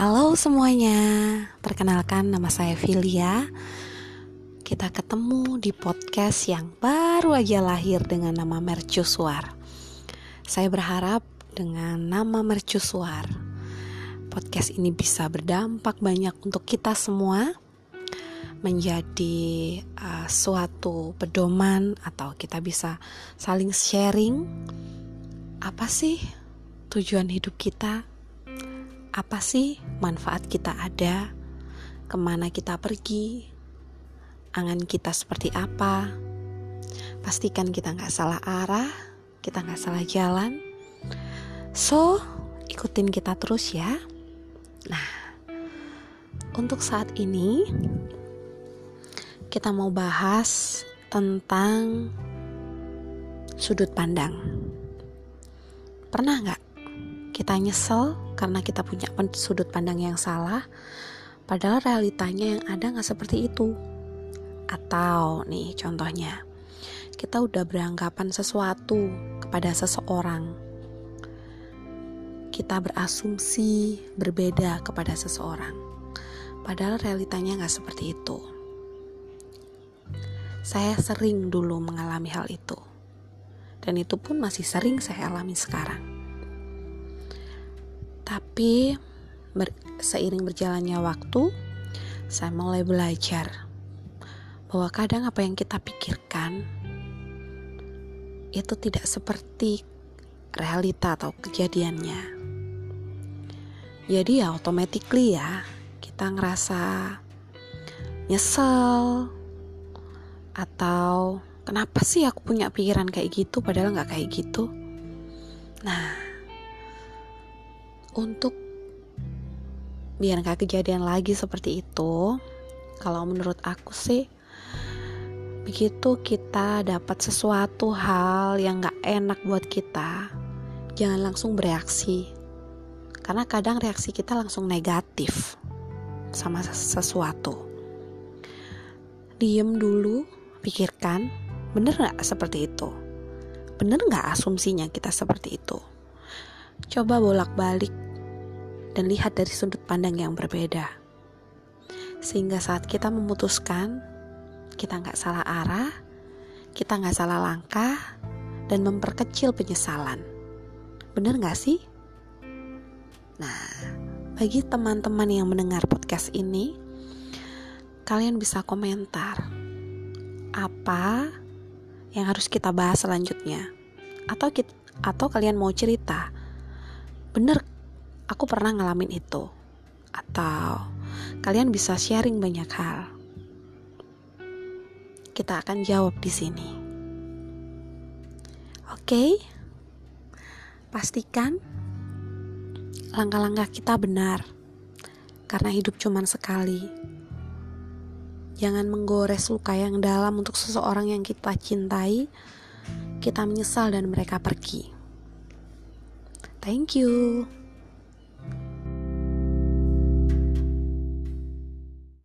Halo semuanya, perkenalkan nama saya Filia. Kita ketemu di podcast yang baru aja lahir dengan nama Mercusuar. Saya berharap dengan nama Mercusuar, podcast ini bisa berdampak banyak untuk kita semua, menjadi uh, suatu pedoman atau kita bisa saling sharing apa sih tujuan hidup kita apa sih manfaat kita ada, ke mana kita pergi, angan kita seperti apa. Pastikan kita nggak salah arah, kita nggak salah jalan. So, ikutin kita terus ya. Nah, untuk saat ini kita mau bahas tentang sudut pandang. Pernah nggak kita nyesel karena kita punya sudut pandang yang salah, padahal realitanya yang ada nggak seperti itu. Atau nih contohnya, kita udah beranggapan sesuatu kepada seseorang. Kita berasumsi berbeda kepada seseorang, padahal realitanya nggak seperti itu. Saya sering dulu mengalami hal itu, dan itu pun masih sering saya alami sekarang. Tapi ber, seiring berjalannya waktu, saya mulai belajar bahwa kadang apa yang kita pikirkan itu tidak seperti realita atau kejadiannya. Jadi ya automatically ya kita ngerasa nyesel atau kenapa sih aku punya pikiran kayak gitu padahal nggak kayak gitu. Nah, untuk biar gak kejadian lagi seperti itu kalau menurut aku sih begitu kita dapat sesuatu hal yang gak enak buat kita jangan langsung bereaksi. Karena kadang reaksi kita langsung negatif sama sesuatu. Diem dulu pikirkan bener gak seperti itu? Bener gak asumsinya kita seperti itu Coba bolak-balik dan lihat dari sudut pandang yang berbeda. Sehingga saat kita memutuskan, kita nggak salah arah, kita nggak salah langkah, dan memperkecil penyesalan. Bener nggak sih? Nah, bagi teman-teman yang mendengar podcast ini, kalian bisa komentar apa yang harus kita bahas selanjutnya, atau kita, atau kalian mau cerita bener aku pernah ngalamin itu. Atau kalian bisa sharing banyak hal. Kita akan jawab di sini. Oke? Pastikan langkah-langkah kita benar. Karena hidup cuma sekali. Jangan menggores luka yang dalam untuk seseorang yang kita cintai kita menyesal dan mereka pergi Thank you.